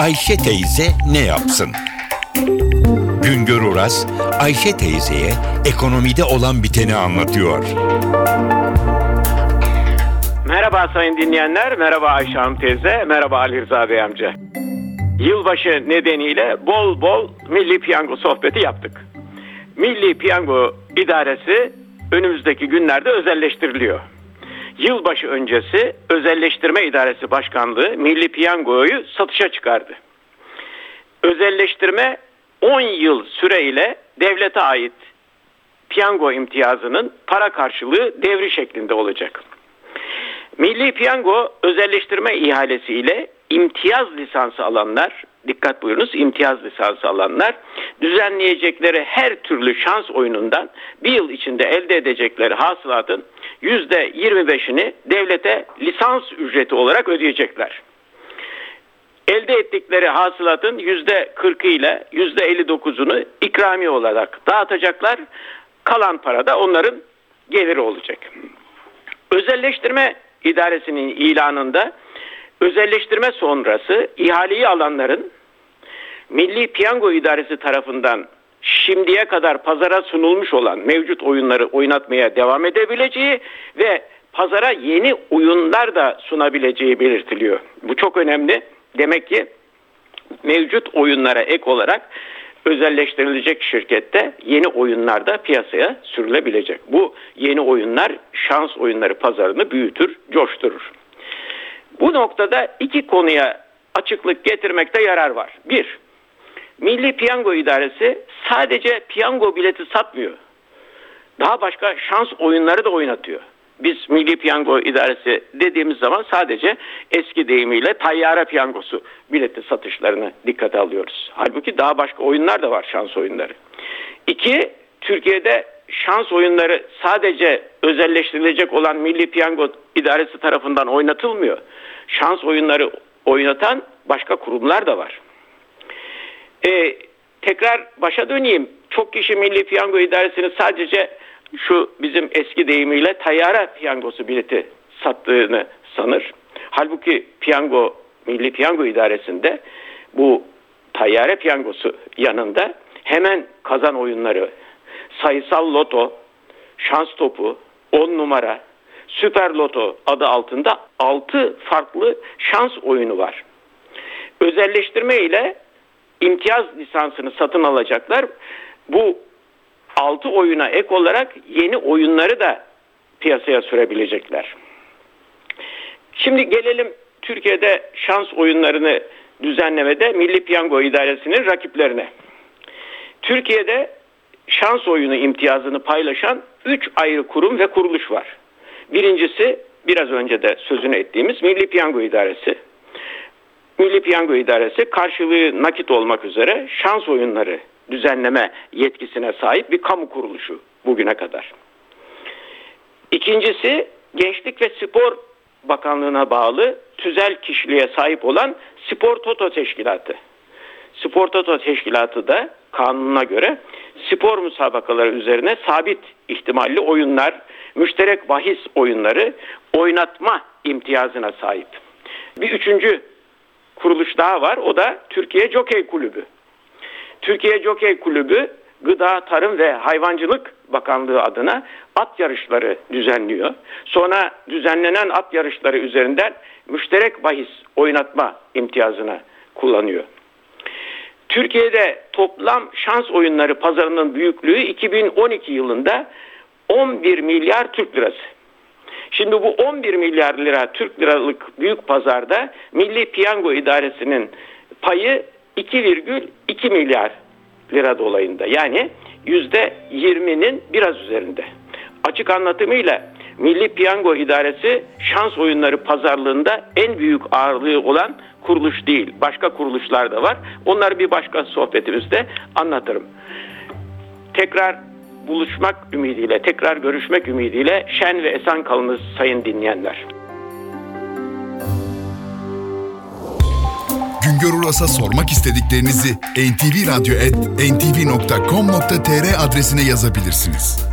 Ayşe teyze ne yapsın? Güngör Oras, Ayşe teyzeye ekonomide olan biteni anlatıyor. Merhaba sayın dinleyenler, merhaba Ayşe Hanım teyze, merhaba Ali Rıza Bey amca. Yılbaşı nedeniyle bol bol Milli Piyango sohbeti yaptık. Milli Piyango İdaresi önümüzdeki günlerde özelleştiriliyor. Yılbaşı öncesi Özelleştirme İdaresi Başkanlığı Milli Piyango'yu satışa çıkardı. Özelleştirme 10 yıl süreyle devlete ait piyango imtiyazının para karşılığı devri şeklinde olacak. Milli Piyango özelleştirme ihalesiyle imtiyaz lisansı alanlar, dikkat buyurunuz imtiyaz lisansı alanlar düzenleyecekleri her türlü şans oyunundan bir yıl içinde elde edecekleri hasılatın %25'ini devlete lisans ücreti olarak ödeyecekler. Elde ettikleri hasılatın %40 ile %59'unu ikramiye olarak dağıtacaklar. Kalan para da onların geliri olacak. Özelleştirme idaresinin ilanında özelleştirme sonrası ihaleyi alanların Milli Piyango İdaresi tarafından şimdiye kadar pazara sunulmuş olan mevcut oyunları oynatmaya devam edebileceği ve pazara yeni oyunlar da sunabileceği belirtiliyor. Bu çok önemli. Demek ki mevcut oyunlara ek olarak özelleştirilecek şirkette yeni oyunlar da piyasaya sürülebilecek. Bu yeni oyunlar şans oyunları pazarını büyütür, coşturur. Bu noktada iki konuya açıklık getirmekte yarar var. Bir, Milli Piyango İdaresi sadece piyango bileti satmıyor. Daha başka şans oyunları da oynatıyor. Biz Milli Piyango İdaresi dediğimiz zaman sadece eski deyimiyle tayyare piyangosu bileti satışlarını dikkate alıyoruz. Halbuki daha başka oyunlar da var şans oyunları. İki, Türkiye'de şans oyunları sadece özelleştirilecek olan Milli Piyango İdaresi tarafından oynatılmıyor. Şans oyunları oynatan başka kurumlar da var. Ee, tekrar başa döneyim. Çok kişi Milli Piyango İdaresi'ni sadece şu bizim eski deyimiyle tayyara piyangosu bileti sattığını sanır. Halbuki piyango, Milli Piyango İdaresi'nde bu tayyare piyangosu yanında hemen kazan oyunları, sayısal loto, şans topu, 10 numara, süper loto adı altında 6 farklı şans oyunu var. Özelleştirme ile imtiyaz lisansını satın alacaklar. Bu 6 oyuna ek olarak yeni oyunları da piyasaya sürebilecekler. Şimdi gelelim Türkiye'de şans oyunlarını düzenlemede Milli Piyango İdaresi'nin rakiplerine. Türkiye'de şans oyunu imtiyazını paylaşan 3 ayrı kurum ve kuruluş var. Birincisi biraz önce de sözünü ettiğimiz Milli Piyango İdaresi. Milli Piyango İdaresi karşılığı nakit olmak üzere şans oyunları düzenleme yetkisine sahip bir kamu kuruluşu bugüne kadar. İkincisi Gençlik ve Spor Bakanlığı'na bağlı tüzel kişiliğe sahip olan Spor Toto Teşkilatı. Spor Toto Teşkilatı da kanununa göre spor müsabakaları üzerine sabit ihtimalli oyunlar, müşterek bahis oyunları oynatma imtiyazına sahip. Bir üçüncü kuruluş daha var. O da Türkiye Jokey Kulübü. Türkiye Jokey Kulübü Gıda, Tarım ve Hayvancılık Bakanlığı adına at yarışları düzenliyor. Sonra düzenlenen at yarışları üzerinden müşterek bahis oynatma imtiyazını kullanıyor. Türkiye'de toplam şans oyunları pazarının büyüklüğü 2012 yılında 11 milyar Türk lirası. Şimdi bu 11 milyar lira Türk liralık büyük pazarda Milli Piyango İdaresi'nin payı 2,2 milyar lira dolayında. Yani yüzde 20'nin biraz üzerinde. Açık anlatımıyla Milli Piyango İdaresi şans oyunları pazarlığında en büyük ağırlığı olan kuruluş değil. Başka kuruluşlar da var. Onları bir başka sohbetimizde anlatırım. Tekrar buluşmak ümidiyle, tekrar görüşmek ümidiyle şen ve esen kalınız sayın dinleyenler. Güngör Uras'a sormak istediklerinizi ntvradio.com.tr adresine yazabilirsiniz.